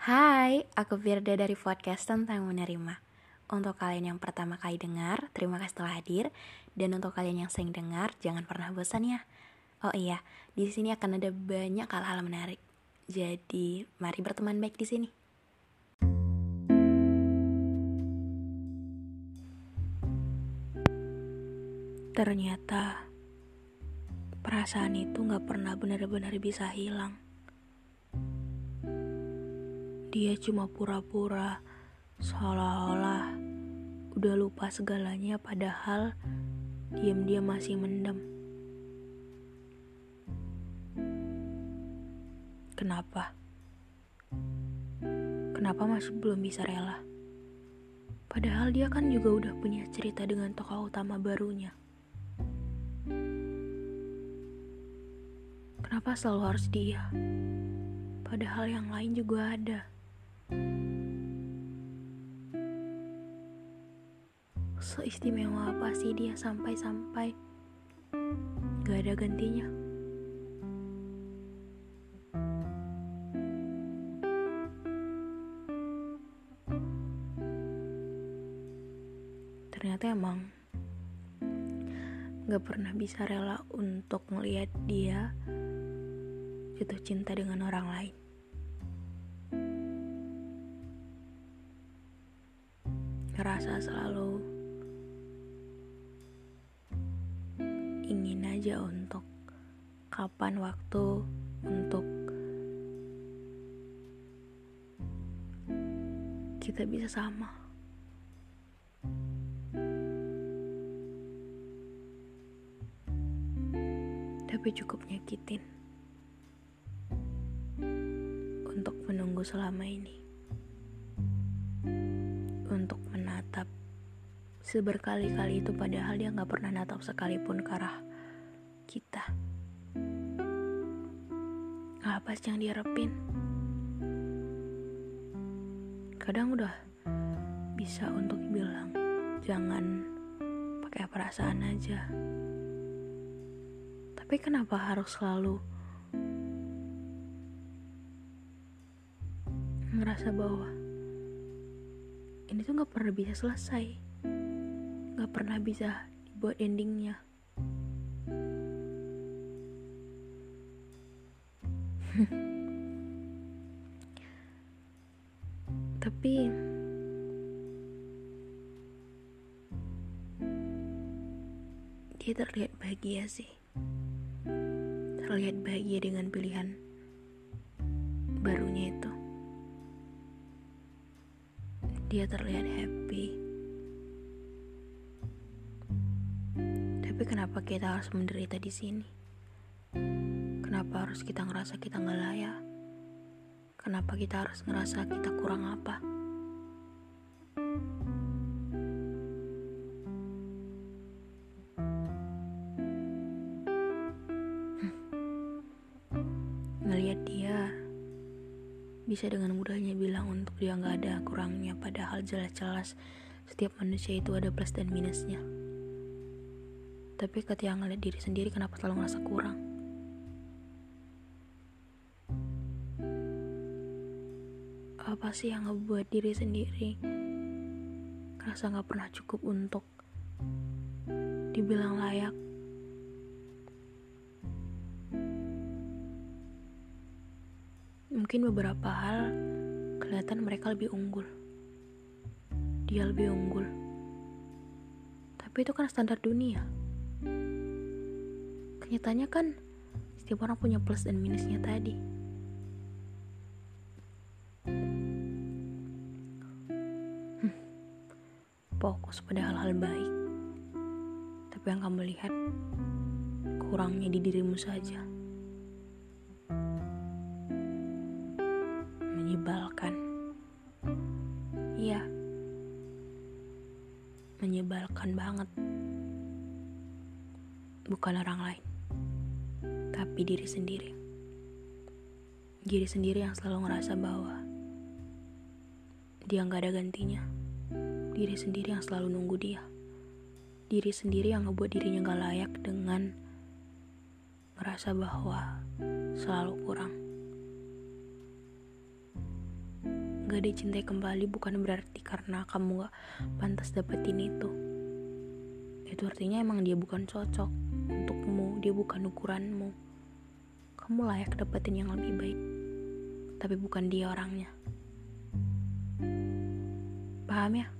Hai, aku Firda dari podcast tentang menerima. Untuk kalian yang pertama kali dengar, terima kasih telah hadir. Dan untuk kalian yang sering dengar, jangan pernah bosan ya. Oh iya, di sini akan ada banyak hal-hal menarik. Jadi, mari berteman baik di sini. Ternyata perasaan itu gak pernah benar-benar bisa hilang. Dia cuma pura-pura seolah-olah udah lupa segalanya padahal diam-diam masih mendem. Kenapa? Kenapa masih belum bisa rela? Padahal dia kan juga udah punya cerita dengan tokoh utama barunya. Kenapa selalu harus dia? Padahal yang lain juga ada. Seistimewa apa sih dia sampai-sampai gak ada gantinya? Ternyata emang gak pernah bisa rela untuk melihat dia jatuh cinta dengan orang lain. Ngerasa selalu aja untuk kapan waktu untuk kita bisa sama. Tapi cukup nyakitin untuk menunggu selama ini. Untuk menatap seberkali-kali itu padahal dia gak pernah natap sekalipun ke arah kita. Apa sih yang diharapin? Kadang udah bisa untuk bilang jangan pakai perasaan aja. Tapi kenapa harus selalu ngerasa bahwa ini tuh gak pernah bisa selesai gak pernah bisa dibuat endingnya tapi dia terlihat bahagia sih terlihat bahagia dengan pilihan barunya itu dia terlihat happy. Tapi kenapa kita harus menderita di sini? Kenapa harus kita ngerasa kita nggak layak? Kenapa kita harus ngerasa kita kurang apa? Ngeliat dia bisa dengan mudahnya bilang untuk dia nggak ada kurangnya padahal jelas-jelas setiap manusia itu ada plus dan minusnya tapi ketika ngeliat diri sendiri kenapa selalu ngerasa kurang apa sih yang ngebuat diri sendiri ngerasa nggak pernah cukup untuk dibilang layak Mungkin beberapa hal kelihatan mereka lebih unggul. Dia lebih unggul. Tapi itu kan standar dunia. Kenyataannya kan setiap orang punya plus dan minusnya tadi. fokus pada hal-hal baik. Tapi yang kamu lihat kurangnya di dirimu saja. Menyebalkan. Iya. Menyebalkan banget. Bukan orang lain. Tapi diri sendiri. Diri sendiri yang selalu ngerasa bahwa dia nggak ada gantinya. Diri sendiri yang selalu nunggu dia. Diri sendiri yang ngebuat dirinya gak layak dengan ngerasa bahwa selalu kurang. Gak dicintai kembali bukan berarti karena kamu gak pantas dapetin itu. Itu artinya emang dia bukan cocok untukmu, dia bukan ukuranmu. Kamu layak dapetin yang lebih baik, tapi bukan dia orangnya. Paham ya?